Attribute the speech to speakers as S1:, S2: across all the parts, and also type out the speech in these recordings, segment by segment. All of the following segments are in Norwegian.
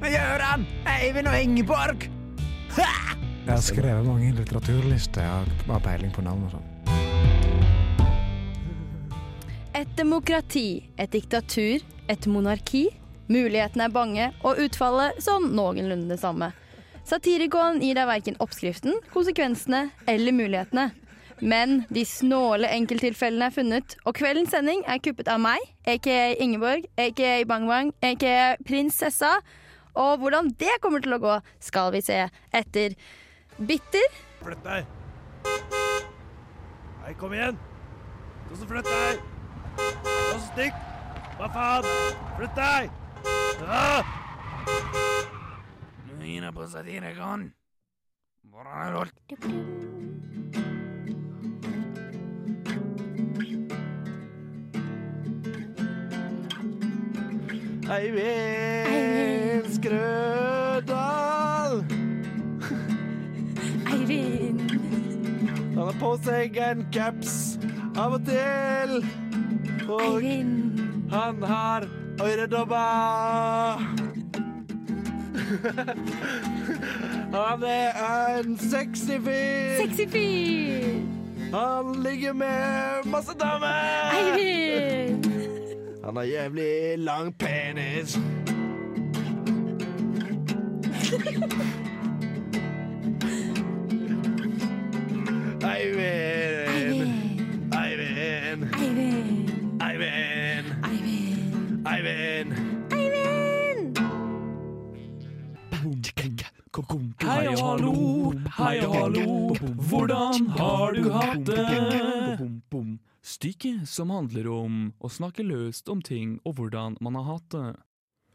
S1: På Gøran, Eivind og Ingeborg. Jeg har skrevet mange litteraturlister. Jeg har peiling på navn og sånn.
S2: Et demokrati, et diktatur, et monarki. Mulighetene er bange, og utfallet sånn noenlunde det samme. Satirikon gir deg verken oppskriften, konsekvensene eller mulighetene. Men de snåle enkelttilfellene er funnet, og kveldens sending er kuppet av meg, aka Ingeborg, aka Bang Bang, aka Prinsessa. Og hvordan det kommer til å gå, skal vi se etter Bitter.
S3: Flytt deg. Nei, kom igjen. Ta så flytt deg. Ta så stikk. Hva faen? Flytt deg. Ah!
S1: Nå er jeg på Satirikon. Hvordan er
S3: på seg en caps av og til. Og han har øredobber. Han er en sexy fyr.
S2: Sexy fyr.
S3: Han ligger med masse damer.
S2: Eivind.
S3: Han har jævlig lang penis.
S4: Hei og hallo, hei og hallo, hvordan har du hatt det? Stykket som handler om å snakke løst om ting og hvordan man har hatt det.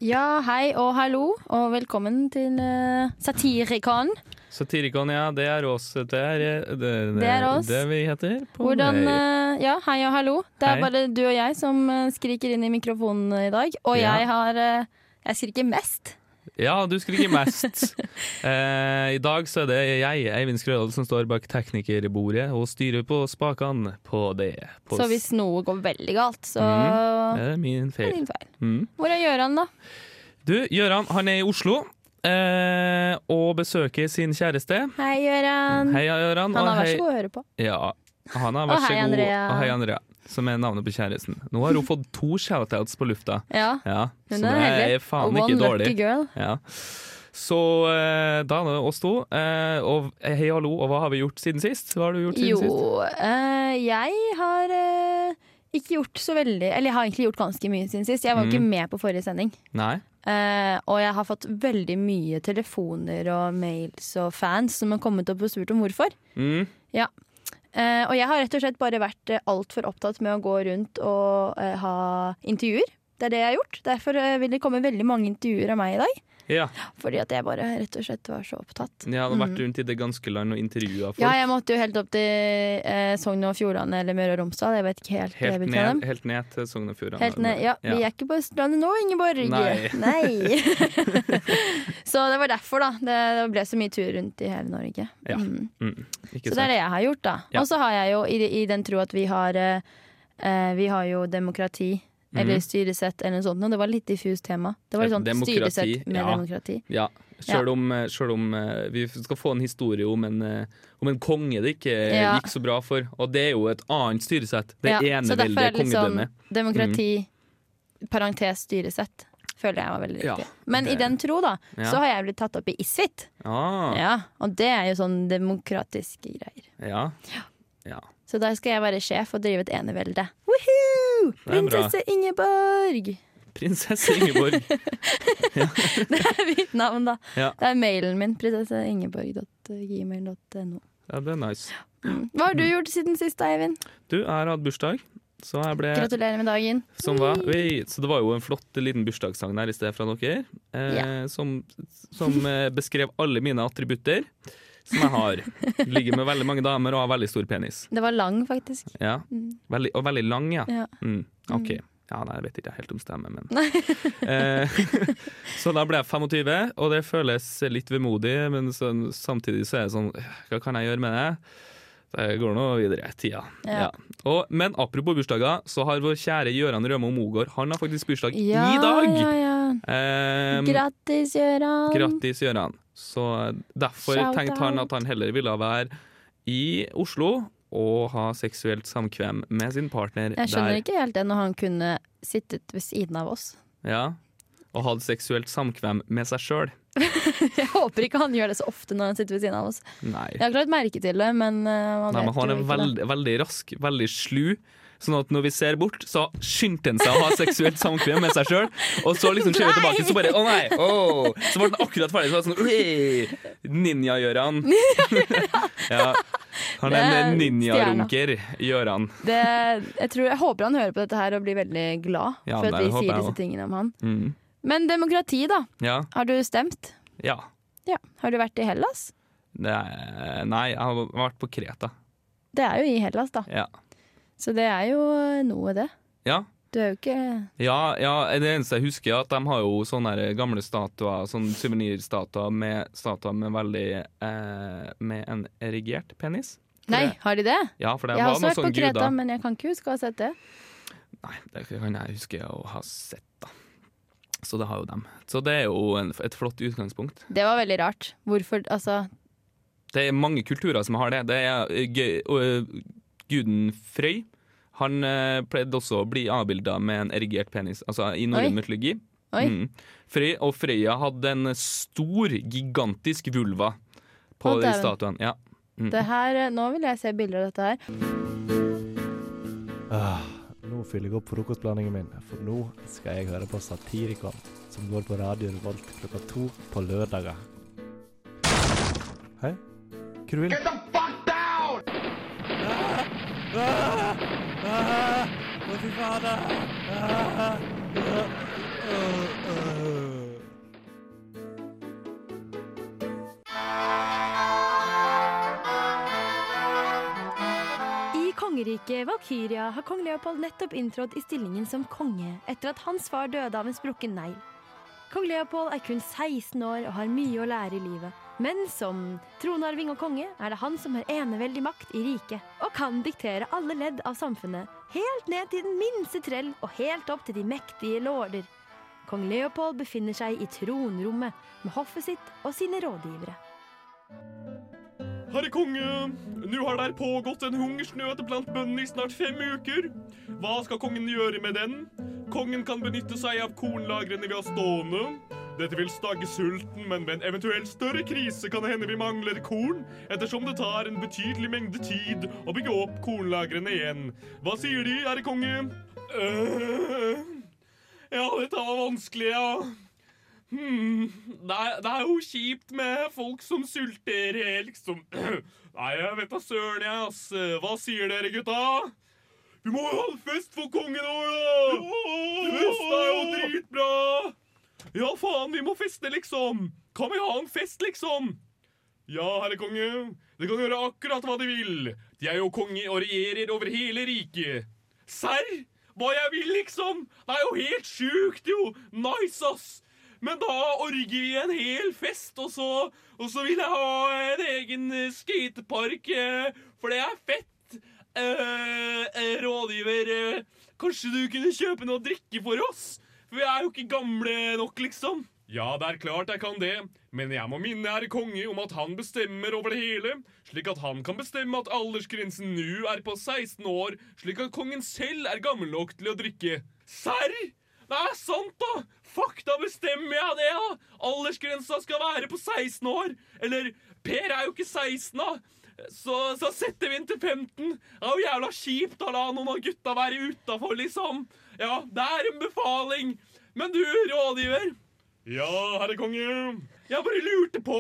S2: Ja, hei og hallo, og velkommen til uh, Satirikon.
S4: Satirikon, ja, det er oss. Det er det, det,
S2: Det er oss.
S4: det vi heter. på
S2: Hvordan eh, Ja, hei og hallo. Det er
S4: Hei.
S2: bare du og jeg som eh, skriker inn i mikrofonen i dag. Og
S4: Ja.
S2: jeg har uh, Jeg skriker mest.
S4: Ja, du skriker mest. eh, I dag så er det jeg, Eivind Skrødal, som står bak teknikerbordet og styrer på spakene på det. På
S2: Så hvis noe går veldig galt, så
S4: Mhm. Det er min
S2: feil. er din feil.
S4: Mm.
S2: Hvor er Gøran, da?
S4: Du, Gøran han er i Oslo eh, og besøker sin kjæreste.
S2: Hei, Gøran.
S4: Hei, Gøran.
S2: Han har
S4: vært
S2: så god å høre på.
S4: Ja, han har
S2: vært
S4: vær så
S2: hei,
S4: god.
S2: Andrea.
S4: Og hei, Andrea. Som er navnet på kjæresten. Nå har hun fått to shoutouts på lufta.
S2: Ja,
S4: Ja,
S2: hun er heldig.
S4: faen
S2: One
S4: ikke
S2: lucky girl.
S4: Ja. Så eh, da er det oss to. Eh, og hei, hallo, og hva har vi gjort siden sist? Hva har du gjort siden
S2: Jo,
S4: sist?
S2: eh, jeg har eh, ikke gjort så veldig Eller jeg har egentlig gjort ganske mye siden sist. Jeg var mm. ikke med på forrige sending.
S4: Nei?
S2: Uh, og jeg har fått veldig mye telefoner og mails og fans som har kommet opp og spurt om hvorfor.
S4: Mm.
S2: Eh, og jeg har rett og slett bare vært uh, altfor opptatt med å gå rundt og eh, ha intervjuer. Det er det jeg har gjort. Derfor eh, vil det komme veldig mange intervjuer av meg i dag.
S4: Ja.
S2: Fordi at jeg bare rett og slett var så opptatt.
S4: Jeg hadde vært
S2: Mm.
S4: rundt i det ganske land og intervjua folk.
S2: Ja, jeg måtte jo helt opp til eh, Sogn og Fjordane eller Møre og Romsdal. Jeg vet ikke helt,
S4: helt,
S2: hvilken av dem.
S4: ned, helt ned til Sogn og Fjordane.
S2: Helt ned, ja, Vi er ikke på Østlandet nå, Ingeborg.
S4: Nei.
S2: Nei. så det var derfor, da. Det, det ble så mye tur rundt i hele Norge.
S4: Ja.
S2: Mm.
S4: Mm.
S2: Så det er det jeg har gjort, da.
S4: Ja.
S2: Og så har jeg jo i, i den tro at vi har eh, eh, Vi har jo demokrati. Eller
S4: Mhm.
S2: styresett eller noe sånt. Og det var litt diffust tema. Det var litt sånn
S4: demokrati,
S2: styresett med
S4: ja.
S2: demokrati.
S4: Ja, Sjøl om, selv om eh, vi skal få en historie om en, eh, om en konge det ikke eh,
S2: Ja.
S4: gikk så bra for. Og det er jo et annet styresett. Det
S2: Ja, så derfor
S4: eneveldige
S2: er det liksom
S4: demokrati,
S2: demokrati, parentes styresett. Føler jeg var veldig
S4: Ja,
S2: riktig. Men
S4: det-
S2: i den tro, da,
S4: Ja.
S2: så har jeg blitt tatt opp i Isfit.
S4: Ah,
S2: Ja, og det er jo sånn demokratiske greier.
S4: ja. ja.
S2: Så der skal jeg være sjef og drive et enevelde. Woohoo! Prinsesse Ingeborg!
S4: Prinsesse Ingeborg.
S2: Det er mitt navn, da.
S4: Ja.
S2: Det er mailen min. Prinsesseingeborg.gmail.no.
S4: Ja, det er nice.
S2: Hva har du gjort siden sist, Eivind?
S4: Du, jeg har hatt bursdag. Ble
S2: Gratulerer med dagen.
S4: som var, Så det var jo en flott liten bursdagssang der i sted fra dere. Eh,
S2: Ja.
S4: Som, som eh, beskrev alle mine attributter. Som jeg har. Ligger med veldig mange damer og har veldig stor penis.
S2: Det var lang, faktisk.
S4: Ja. Veldig, og veldig lang, ja.
S2: Ja.
S4: Mm, OK. Ja, nei, jeg vet ikke helt om stemmer, men eh, Så da ble jeg 25, og det føles litt vemodig, men så, samtidig så er det sånn Hva kan jeg gjøre med det? Det går nå videre, tida.
S2: Ja.
S4: Ja. Og, men apropos bursdager, så har vår kjære Gøran Rømo Mogård Han har faktisk bursdag
S2: Ja,
S4: i dag!
S2: ja, ja.
S4: Ehm,
S2: Grattis, Gøran.
S4: Grattis, Gøran. Så derfor
S2: Shout
S4: tenkte han at han heller ville være i Oslo og ha seksuelt samkvem med sin partner
S2: Jeg skjønner
S4: der.
S2: ikke helt det når han kunne sittet ved siden av oss.
S4: Ja. Og hatt seksuelt samkvem med seg sjøl.
S2: Jeg håper ikke han gjør det så ofte når han sitter ved siden av oss.
S4: Nei.
S2: Jeg har klart merke til det, men uh, man
S4: Nei, men han er veldig, veldig rask, veldig slu. Sånn at når vi ser bort, så skyndte han seg å ha seksuelt samkvem med seg sjøl. Og så liksom ser vi tilbake, så bare Å nei! Oh. Så ble han akkurat ferdig. Så var det sånn Ninja-Gøran. ja. Han er en ninja-runker, Gøran.
S2: Det, jeg, tror, jeg håper han hører på dette her og blir veldig glad
S4: Ja,
S2: for at vi sier disse tingene om han.
S4: Mm.
S2: Men demokrati, da.
S4: Ja.
S2: Har du stemt?
S4: ja.
S2: Ja. Har du vært i Hellas?
S4: Er, nei, jeg har vært på Kreta.
S2: Det er jo i Hellas, da.
S4: Ja.
S2: Så det er jo noe, det.
S4: Ja.
S2: Du er jo ikke
S4: Ja, ja, det eneste jeg husker er at de har jo sånne gamle statuer, sånne suvenirstatuer med statuer med veldig eh, Med en erigert penis.
S2: Nei, har de det?
S4: Ja, for det
S2: Jeg har også vært på Kreta,
S4: guder.
S2: men jeg kan ikke huske å ha sett det.
S4: Nei, det kan jeg huske å ha sett, da. Så det har jo dem. Så det er jo en, et flott utgangspunkt.
S2: Det var veldig rart. Hvorfor Altså,
S4: Det er mange kulturer som har det. Det er eh, eh, guden Frøy. Han eh, pleide også å bli avbilda med en erigert penis, altså i norrøn mytologi.
S2: oi.
S4: Mm. Frøy og Frøya hadde en stor, gigantisk vulva på
S2: oh,
S4: statuen. Ja. Mm.
S2: Det her, nå vil jeg se bilder av dette her.
S5: Ah, nå fyller jeg opp frokostblandingen min, for nå skal jeg høre på Satirikon, som går på Radio Revolt klokka to på lørdager. Hei? Hva du vil?
S3: Å, fy fader!
S2: I kongeriket Valkyria har kong Leopold nettopp inntrådt i stillingen som konge etter at hans far døde av en sprukken negl. Kong Leopold er kun 16 år og har mye å lære i livet. Men som tronarving og konge er det han som har eneveldig makt i riket, og kan diktere alle ledd av samfunnet, helt ned til den minste trell og helt opp til de mektige lorder. Kong Leopold befinner seg i tronrommet med hoffet sitt og sine rådgivere.
S6: Herre konge, nå har der pågått en hungersnød blant bøndene i snart fem uker. Hva skal kongen gjøre med den? Kongen kan benytte seg av kornlagrene vi har stående. Dette vil stagge sulten, men ved en eventuell større krise kan det hende vi mangler korn, ettersom det tar en betydelig mengde tid å bygge opp kornlagrene igjen. Hva sier De, herre konge? Øh, ja, dette var vanskelig, ja. Hmm, det, er, det er jo kjipt med folk som sulter, liksom. Nei, jeg vet da søren, jeg, ass. Hva sier dere, gutta? Vi må jo ha fest for kongen vår, da! Fest er jo dritbra! Ja, faen, vi må feste, liksom. Kan vi ha en fest, liksom? Ja, herre konge. De kan gjøre akkurat hva de vil. De er jo konge og regjerer over hele riket. Serr? Hva jeg vil, liksom? Det er jo helt sjukt, jo! Nice, ass! Men da orger vi en hel fest, og så, og så vil jeg ha en egen eh, skatepark, eh, for det er fett. Eh, eh, rådgiver, kanskje du kunne kjøpe noe å drikke for oss? For vi er jo ikke gamle nok, liksom. Ja, det er klart jeg kan det, men jeg må minne herre konge om at han bestemmer over det hele, slik at han kan bestemme at aldersgrensen nå er på 16 år, slik at kongen selv er gammel nok til å drikke. Serr? Det er sant, da! Fuck, da bestemmer jeg det, da! Aldersgrensa skal være på 16 år. Eller Per er jo ikke 16, da. Så, så setter vi den til 15. Det er jo jævla kjipt å la noen av gutta være utafor, liksom. Ja, det er en befaling. Men du, rådgiver. Ja, herre konge. Jeg bare lurte på,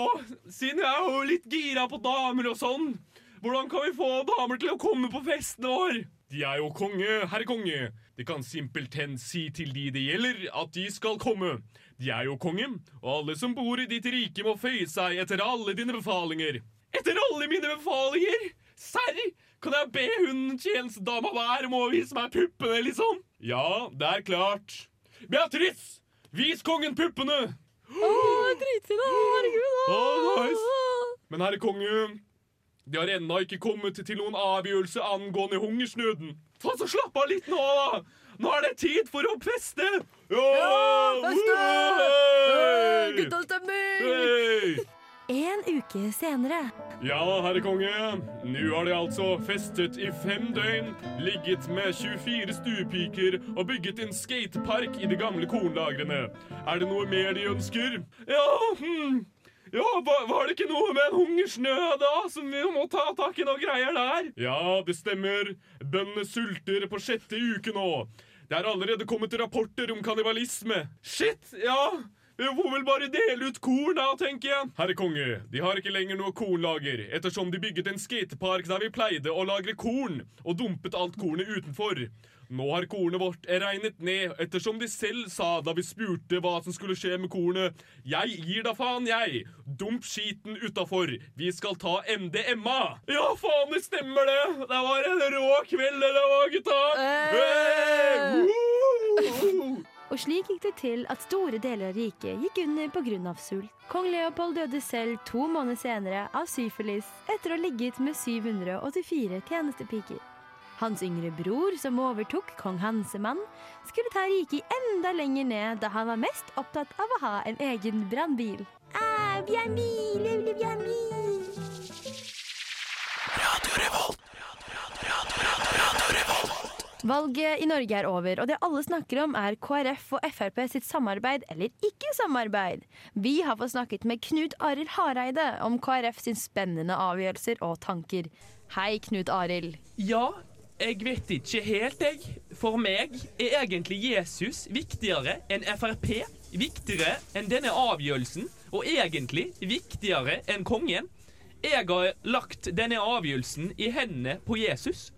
S6: siden jeg er jo litt gira på damer og sånn, hvordan kan vi få damer til å komme på festen vår? De er jo konge, herre konge. De kan simpelthen si til de det gjelder, at de skal komme. De er jo konge, og alle som bor i ditt rike må føye seg etter alle dine befalinger. Etter alle mine befalinger? Serr? Kan jeg be hun tjenestedama der om å vise meg puppene, liksom? Ja, det er klart. Beatrice, vis kongen puppene!
S2: Å, dritfint, da! Herregud.
S6: Å, nice. Men herre konge, De har ennå ikke kommet til noen avgjørelse angående hungersnøden. Få så slapp av litt nå, da! Nå er det tid for å feste! Ja, Hei! Hei!
S2: En uke senere.
S6: Ja, herre konge. Nå har de altså festet i fem døgn, ligget med 24 stuepiker og bygget en skatepark i de gamle kornlagrene. Er det noe mer de ønsker? Ja, hm. Ja, var, det ikke noe med en hungersnød, da, som vi må ta tak i noen greier der? Ja, det stemmer. Bøndene sulter på sjette uke nå. Det er allerede kommet rapporter om kannibalisme. Shit, ja. Vi får vel bare dele ut korn, da, tenker jeg. Herre konge, de har ikke lenger noe kornlager, ettersom de bygget en skatepark der vi pleide å lagre korn, og dumpet alt kornet utenfor. Nå har kornet vårt regnet ned, ettersom de selv sa da vi spurte hva som skulle skje med kornet. Jeg gir da faen, jeg! Dump skiten utafor. Vi skal ta MDMA. Ja, faen, det stemmer det! Det var en rå kveld, det òg, gutta! Hey! Woo!
S2: Og slik gikk det til at store deler av riket gikk under pga. sult. Kong Leopold døde selv to måneder senere av syfilis etter å ha ligget med 784 tjenestepiker. Hans yngre bror, som overtok kong Hansemann, skulle ta riket enda lenger ned da han var mest opptatt av å ha en egen brannbil. Ah, brannbil, brannbil, brannbil. Valget i Norge er over, og det alle snakker om er KrF og Frp sitt samarbeid eller ikke samarbeid. Vi har fått snakket med Knut Arild Hareide om KrF sin spennende avgjørelser og tanker. Hei, Knut Arild.
S7: Ja, jeg vet ikke helt, jeg. For meg er egentlig Jesus viktigere enn Frp. Viktigere enn denne avgjørelsen, og egentlig viktigere enn kongen. Jeg har lagt denne avgjørelsen i hendene på Jesus.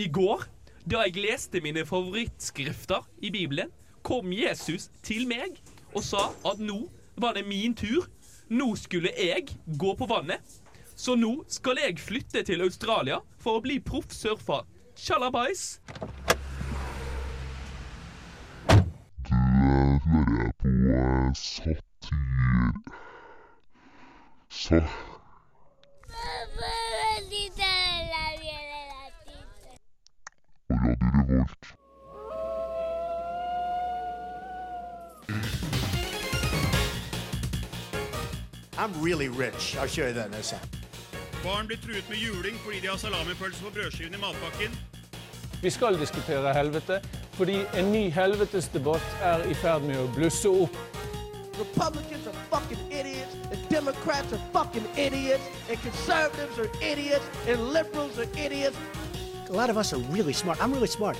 S7: I går, da jeg leste mine favorittskrifter i Bibelen, kom Jesus til meg og sa at nå var det min tur. Nå skulle jeg gå på vannet. Så nå skal jeg flytte til Australia for å bli proff surfer. Tjallabais!
S8: Du hører på eh, satir... Sa... Og Radio Revolt.
S9: I'm really rich. I'll show you that in a second.
S3: Barn blir truet med juling fordi de har salamipølse på brødskiven i matpakken.
S10: Vi skal diskutere helvete, fordi en ny helvetesdebatt er i ferd med å blusse opp.
S11: Republicans are fucking idiots, and Democrats are fucking idiots, and conservatives are idiots, and liberals are idiots.
S9: A lot of us are really smart. I'm really smart.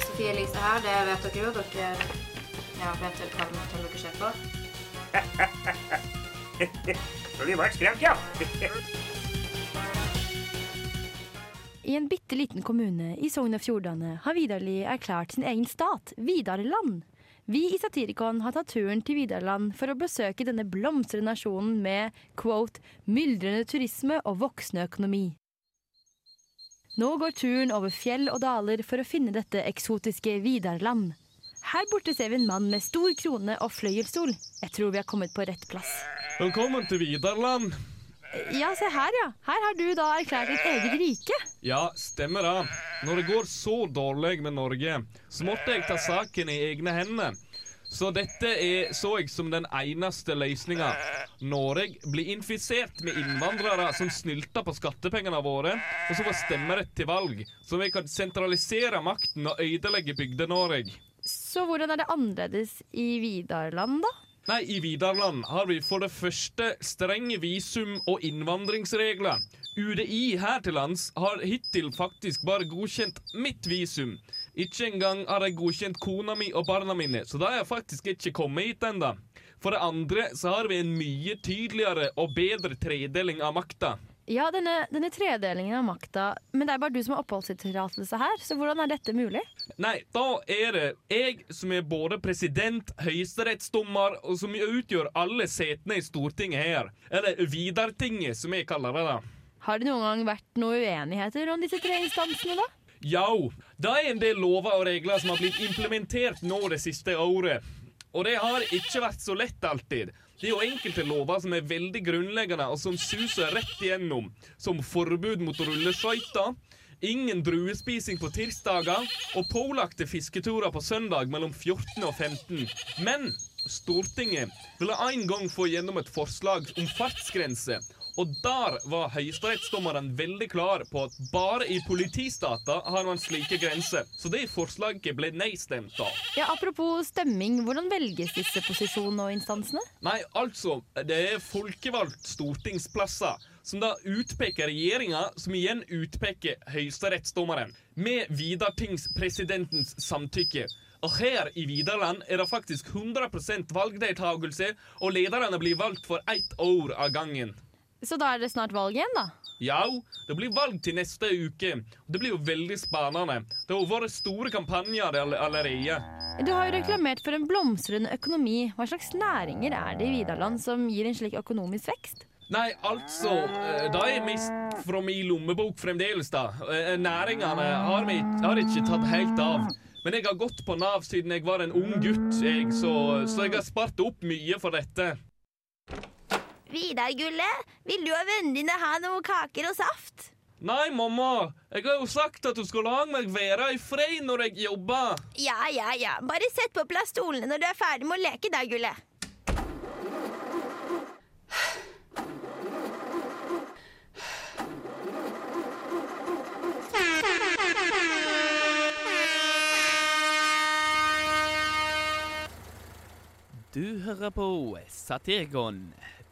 S12: Sofie Elise her, det vet dere jo. Dere ja, vet vel hva dere ser på.
S13: Det var skremt, ja.
S2: I en bitte liten kommune i Sogn og Fjordane har Vidarli erklært sin egen stat, Vidarland. Vi i Satirikon har tatt turen til Vidarland for å besøke denne blomstrende nasjonen med quote, 'myldrende turisme og voksende økonomi'. Nå går turen over fjell og daler for å finne dette eksotiske Vidarland. Her borte ser vi en mann med stor krone og fløyelsstol. Jeg tror vi har kommet på rett plass.
S6: Velkommen til Vidarland.
S2: Ja, se her, ja. Her har du da erklært ditt eget rike.
S6: Ja, stemmer det. Når det går så dårlig med Norge, så måtte jeg ta saken i egne hender. Så dette er, så jeg som den eneste løsninga. Norge blir infisert med innvandrere som snylter på skattepengene våre, og som får stemmerett til valg, så vi kan sentralisere makten og ødelegge Bygde-Norge.
S2: Så hvordan er det annerledes i Vidarland, da?
S6: Nei, I Vidarland har vi for det første strenge visum- og innvandringsregler. UDI her til lands har hittil faktisk bare godkjent mitt visum. Ikke engang har jeg godkjent kona mi og barna mine, så da har jeg faktisk ikke kommet hit ennå. For det andre så har vi en mye tydeligere og bedre tredeling av makta.
S2: Ja, denne, denne tredelingen av makta, men det er bare du som har oppholdstillatelse her, så hvordan er dette mulig?
S6: Nei, da er det jeg som er både president, høyesterettsdommer, og som utgjør alle setene i Stortinget her. Eller Vidartinget, som jeg kaller det. da.
S2: Har det noen gang vært noen uenigheter om disse tre instansene, da?
S6: Jo, det er en del lover og regler som har blitt implementert nå det siste året. Og det har ikke vært så lett alltid. Det er jo enkelte lover som er veldig grunnleggende, og som suser rett igjennom. Som forbud mot rulleskøyter, ingen druespising på tirsdager og pålagte fisketurer på søndag mellom 14 og 15. Men Stortinget ville en gang få gjennom et forslag om fartsgrense. Og der var høyesterettsdommeren veldig klar på at bare i politistater har man slike grenser. Så det forslaget ble nedstemt av.
S2: Ja, Apropos stemming, hvordan velges disse posisjonene og instansene?
S6: Nei, altså, det er folkevalgt stortingsplasser som da utpeker regjeringa, som igjen utpeker høyesterettsdommeren. Med Vidartingspresidentens samtykke. Og her i Vidarland er det faktisk 100% valgdeltakelse, og lederne blir valgt for ett år av gangen.
S2: Så da er det snart valg igjen, da?
S6: Ja, det blir valg til neste uke. Det blir jo veldig spennende. Det har vært store kampanjer allerede.
S2: Du har jo reklamert for en blomstrende økonomi. Hva slags næringer er det i Vidarland som gir en slik økonomisk vekst?
S6: Nei, altså eh, Det er mest fra min lommebok fremdeles, da. Eh, Næringene har, vi, har ikke tatt helt av. Men jeg har gått på Nav siden jeg var en ung gutt, jeg, så, så jeg har spart opp mye for dette.
S14: Vidar, Gulle, vil du og vennene dine ha noe kaker og saft?
S6: Nei, mamma. Jeg har jo sagt at du skal la meg være i fred når jeg jobber.
S14: Ja, ja, ja. Bare sett på plass stolene når du er ferdig med å leke, da, Gulle.
S15: Du hører på Satirikon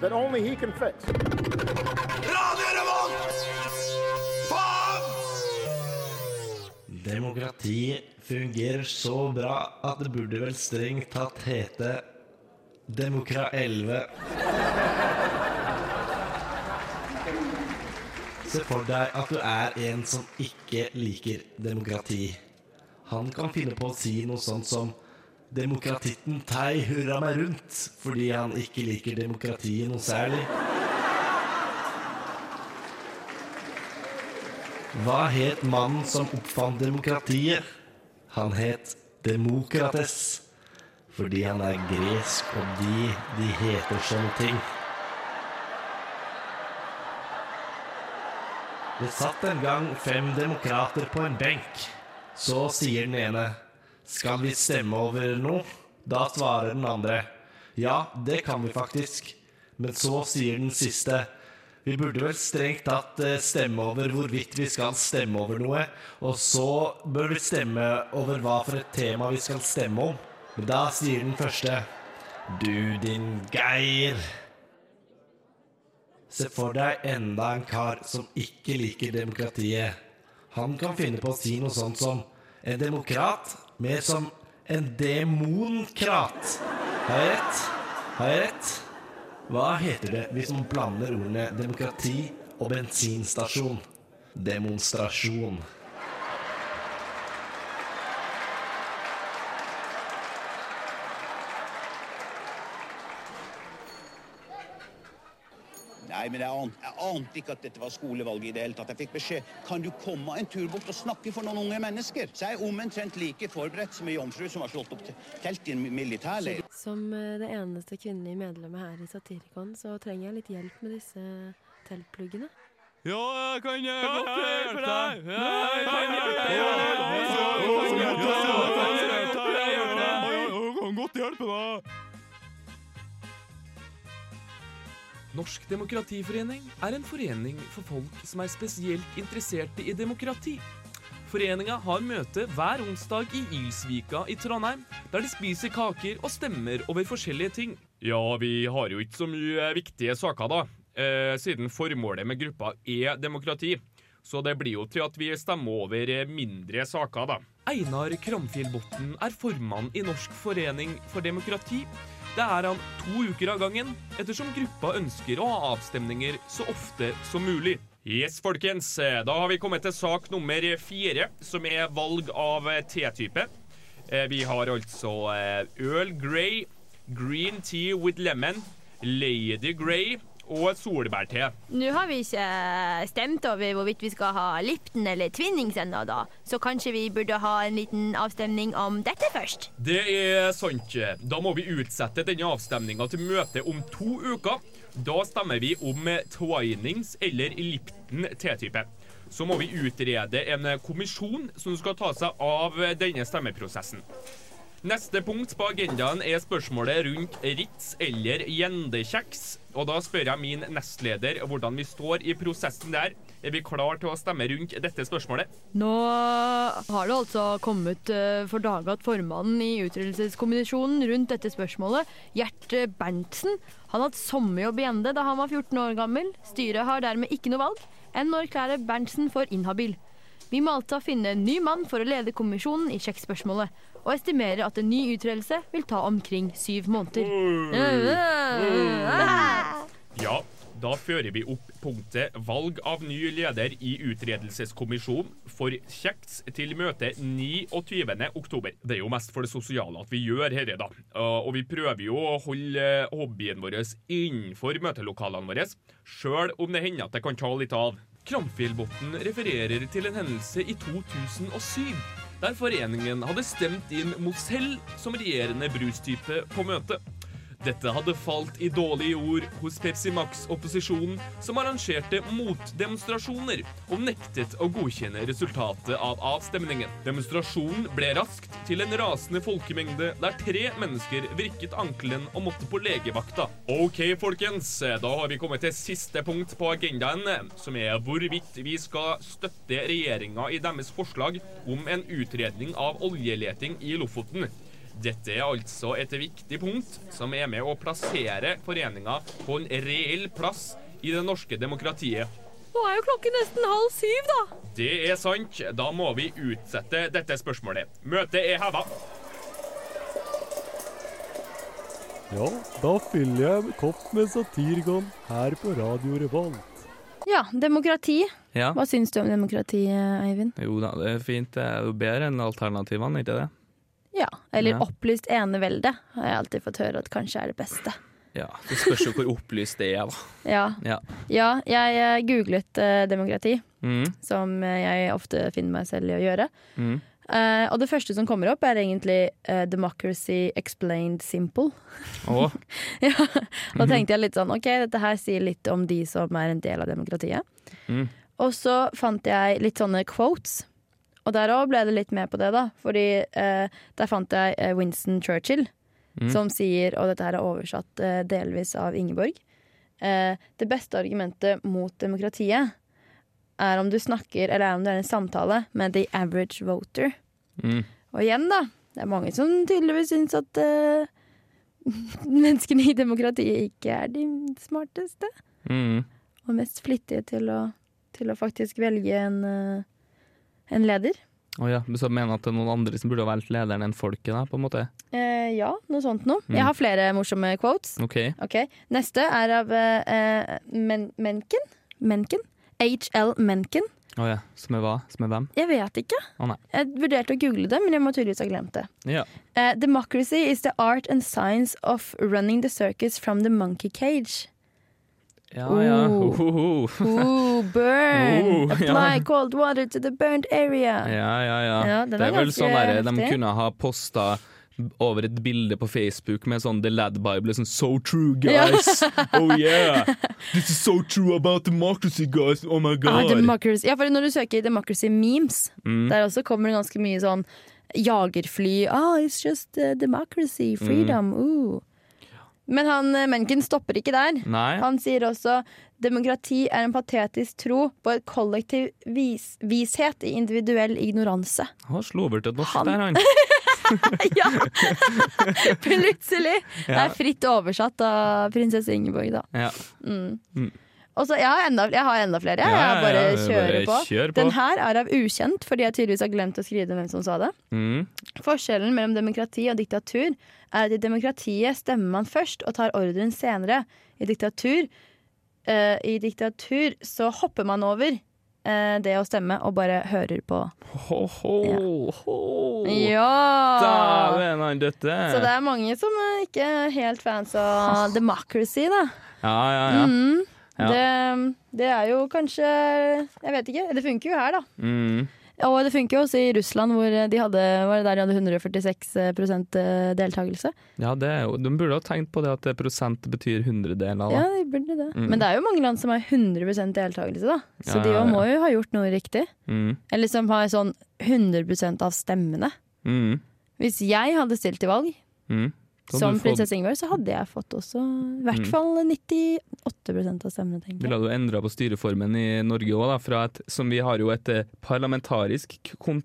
S3: that only he can fix.
S16: Demokrati fungerer så bra at det burde vel strengt tatt hete Demokra 11. Se for deg at du er en som ikke liker demokrati. Han kan finne på å si noe sånt som Demokratitten Tei hurra meg rundt fordi han ikke liker demokratiet noe særlig. Hva het mannen som oppfant demokratiet? Han het Demokrates. Fordi han er gresk, og de, de heter sånne ting. Det satt en gang fem demokrater på en benk. Så sier den ene Skal vi stemme over noe? Da svarer den andre Ja, det kan vi faktisk. Men så sier den siste vi burde vel strengt tatt eh, stemme over hvorvidt vi skal stemme over noe, og så bør vi stemme over hva for et tema vi skal stemme om. Men da sier den første Du, din Geir. Se for deg enda en kar som ikke liker demokratiet. Han kan finne på å si noe sånt som en demokrat, mer som en demonkrat. Har jeg rett? Har jeg rett? Hva heter det hvis man blander ordene demokrati og bensinstasjon? Demonstrasjon.
S17: Nei, men jeg ante, jeg ante ikke at dette var skolevalget i det hele tatt. Jeg fikk beskjed kan du komme en tur bort og snakke for noen unge mennesker. Så jeg er omtrent like forberedt som ei jomfru som har slått opp telt i en militærleir.
S18: Som eh, det eneste kvinnelige medlemmet her i Satirikon, så trenger jeg litt hjelp med disse teltpluggene.
S19: Ja, jeg kan eh, godt hjelpe deg. jeg kan hjelpe deg.
S15: Ja,
S19: Ja,
S15: jeg kan
S19: godt hjelpe deg.
S6: Norsk demokratiforening er en forening for folk som er spesielt interesserte i demokrati. Foreninga har møte hver onsdag i Ilsvika i Trondheim, der de spiser kaker og stemmer over forskjellige ting. Ja, vi har jo ikke så mye viktige saker, da, eh, siden formålet med gruppa er demokrati. Så det blir jo til at vi stemmer over eh, mindre saker, da. Einar Kramfjellbotn er formann i Norsk forening for demokrati, Det er han to uker av gangen, ettersom gruppa ønsker å ha avstemninger så ofte som mulig. Yes, folkens. Da har vi kommet til sak nummer fire, som er valg av te-type. Eh, Vi har altså eh, Earl Grey, Green Tea with Lemon, Lady Grey og solbærte.
S20: Nå har vi ikke stemt over hvorvidt vi skal ha Lipton eller Twinnings ennå, da. Så kanskje vi burde ha en liten avstemning om dette først.
S6: Det er sant. Da må vi utsette denne avstemninga til møtet om to uker. Da stemmer vi om Twinings eller Lipton T-type. Så må vi utrede en kommisjon som skal ta seg av denne stemmeprosessen. Neste punkt på agendaen er spørsmålet rundt Ritz eller gjendekjeks. Og da spør jeg min nestleder hvordan vi står i prosessen der. Er vi klar til å stemme rundt dette spørsmålet?
S2: Nå har det altså kommet eh, for dage at formannen i utryddelseskommisjonen rundt dette spørsmålet, Gjert Berntsen, han har hatt sommerjobb i Ende da han var 14 år gammel. Styret har dermed ikke noe valg enn å erklære Berntsen for inhabil. Vi må altså finne en ny mann for å lede kommisjonen i sjekkspørsmålet, og estimerer at en ny utredelse vil ta omkring syv måneder.
S6: Ja, da fører vi opp punktet valg av ny leder i utredelseskommisjonen for kjeks til møte 29. oktober. Det er jo mest for det sosiale at vi gjør dette, da. Uh, Og vi prøver jo å holde hobbyen vår innenfor møtelokalene våre, sjøl om det hender at det kan ta litt av. Kramfjellbotn refererer til en hendelse i 2007, der foreningen hadde stemt inn Mozell som regjerende brustype på møtet. Dette hadde falt i dårlige ord hos Pepsi Max-opposisjonen, som arrangerte motdemonstrasjoner og nektet å godkjenne resultatet av avstemningen. Demonstrasjonen ble raskt til en rasende folkemengde der tre mennesker vrikket ankelen og måtte på legevakta. OK, folkens, da har vi kommet til siste punkt på agendaen, som er hvorvidt vi skal støtte regjeringa i deres forslag om en utredning av oljeleting i Lofoten. Dette er altså et viktig punkt som er med å plassere foreninga på en reell plass i det norske demokratiet.
S2: Nå er jo klokken nesten halv syv, da.
S6: Det er sant. Da må vi utsette dette spørsmålet. Møtet er heva.
S3: Ja, da fyller jeg en kopp med Satirgon her på Radio Revolt.
S2: Ja, demokrati.
S4: Ja.
S2: Hva syns du om demokrati, Eivind?
S4: Jo da, det er fint. Det er jo bedre enn alternativene, ikke det?
S2: Ja, eller opplyst enevelde har jeg alltid fått høre at kanskje er det beste.
S4: Ja, Det spørs jo hvor opplyst det er, da.
S2: Ja,
S4: Ja.
S2: ja jeg eh, googlet eh, demokrati,
S4: Mm.
S2: som eh, jeg ofte finner meg selv i å gjøre.
S4: Mm.
S2: Uh, og det første som kommer opp, er egentlig uh, 'Democracy Explained Simple'.
S4: Oh.
S2: ja, da tenkte jeg litt sånn OK, dette her sier litt om de som er en del av demokratiet.
S4: Mm.
S2: Og så fant jeg litt sånne quotes. Og der òg ble det litt med på det, da. Fordi eh, der fant jeg eh, Winston Churchill,
S4: Mm.
S2: som sier, og dette her er oversatt eh, delvis av Ingeborg eh, Det beste argumentet mot demokratiet er om du snakker, eller er om det er en samtale med the average voter.
S4: Mm.
S2: Og igjen, da. Det er mange som tydeligvis syns at eh, menneskene i demokratiet ikke er de smarteste.
S4: Mm.
S2: Og mest flittige til å, til å faktisk velge en, eh, en leder.
S4: Oh ja, så mener at det er noen andre som burde ha valgt lederen enn folket, da, på en måte?
S2: Eh, ja, noe sånt noe.
S4: Mm.
S2: Jeg har flere morsomme quotes.
S4: OK.
S2: Okay. Neste er av eh, eh, Men Menken. Menken. H.L. Menken.
S4: Oh ja. Som er hva? Som er hvem?
S2: Jeg vet ikke.
S4: Nei.
S2: Jeg vurderte å google det, men jeg må tydeligvis ha glemt det.
S4: Ja.
S2: Eh, democracy is the art and science of running the circus from the monkey cage.
S4: Ja, ja. Ho.
S2: Ooh, burn! Apply
S4: ja.
S2: cold water to the burned area.
S4: Ja, ja, ja.
S2: Ja,
S4: det
S2: er
S4: vel sånn der, de kunne ha posta over et bilde på Facebook med sånn The Lad Bible. Sånn So true, guys! oh yeah! This is so true about democracy, guys! Oh my
S2: Ah,
S4: god!
S2: Ah, Ja, for når du søker 'democracy memes',
S4: Mm.
S2: der også kommer det ganske mye sånn jagerfly. Ah, it's just uh, democracy, freedom. Ooh. Men han eh, Menken stopper ikke der.
S4: Nei.
S2: Han sier også demokrati er en patetisk tro på et kollektiv vis vishet i individuell ignoranse.
S4: Han slo over til norsk
S2: Han-
S4: der, han.
S2: ja! Plutselig. Det er fritt oversatt av prinsesse Ingeborg, da.
S4: Ja.
S2: Mm.
S4: Mm.
S2: Og så, jeg, har enda, jeg har enda flere.
S4: Ja,
S2: jeg bare
S4: ja,
S2: kjører
S4: bare
S2: på.
S4: kjør på.
S2: Den her er av ukjent, fordi jeg tydeligvis har glemt å skrive hvem som sa det.
S4: Mm.
S2: Forskjellen mellom demokrati og diktatur er at i demokratiet stemmer man først og tar ordren senere. I diktatur, uh, i diktatur så hopper man over eh, det å stemme og bare hører på.
S4: Ho, ho, ho.
S2: Ja!
S4: Dæven, han døtte.
S2: Så det er mange som er ikke helt fans av democracy, da.
S4: Ja, ja, ja.
S2: Mhm.
S4: Ja.
S2: Det, det er jo kanskje Jeg vet ikke. Det funker jo her, da.
S4: Mm.
S2: Og det funker jo også i Russland, hvor de hadde, var det der de hadde 146% deltakelse.
S4: Ja, det de burde ha tenkt på det at prosent betyr hundredeler.
S2: Ja, de burde det.
S4: Mm.
S2: Men det er jo mange land som har 100% deltakelse, da. Så
S4: Ja,
S2: de
S4: ja, ja.
S2: må jo ha gjort noe riktig.
S4: Mm.
S2: Eller som har sånn 100% av stemmene.
S4: Mm.
S2: Hvis jeg hadde stilt til valg
S4: Mm. Så
S2: som
S4: fått-
S2: prinsesse Ingeborg, så hadde jeg fått også i hvert
S4: Mm.
S2: fall 98% av stemmene, tenker jeg.
S4: Ville du endra på styreformen i Norge òg, som vi har jo et eh, parlamentarisk kon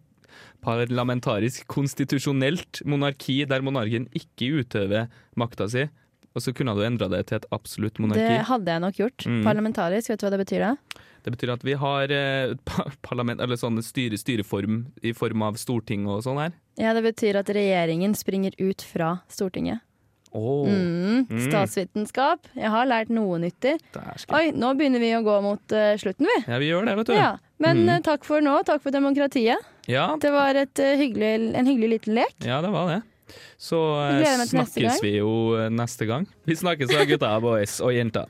S4: parlamentarisk konstitusjonelt monarki der monarken ikke utøver makta si, og så kunne du endra det til et absolutt monarki.
S2: Det hadde jeg nok gjort.
S4: Mm.
S2: Parlamentarisk, vet du hva det betyr da?
S4: Det betyr at vi har eh, parlament, eller sånn styre, styreform i form av storting og sånn her.
S2: Ja, det betyr at regjeringen springer ut fra Stortinget.
S4: Oh.
S2: Mm, statsvitenskap. Jeg har lært noe nyttig. Oi, nå begynner vi å gå mot uh, slutten, vi.
S4: Ja, vi gjør det, vet du.
S2: Ja, men
S4: Mm.
S2: eh, takk for nå. Takk for demokratiet.
S4: Ja,
S2: Det var et, uh, hyggelig, en hyggelig liten lek.
S4: ja, det var det. Så eh, snakkes vi jo eh, neste gang. Vi snakkes da, gutta, boys og jenter.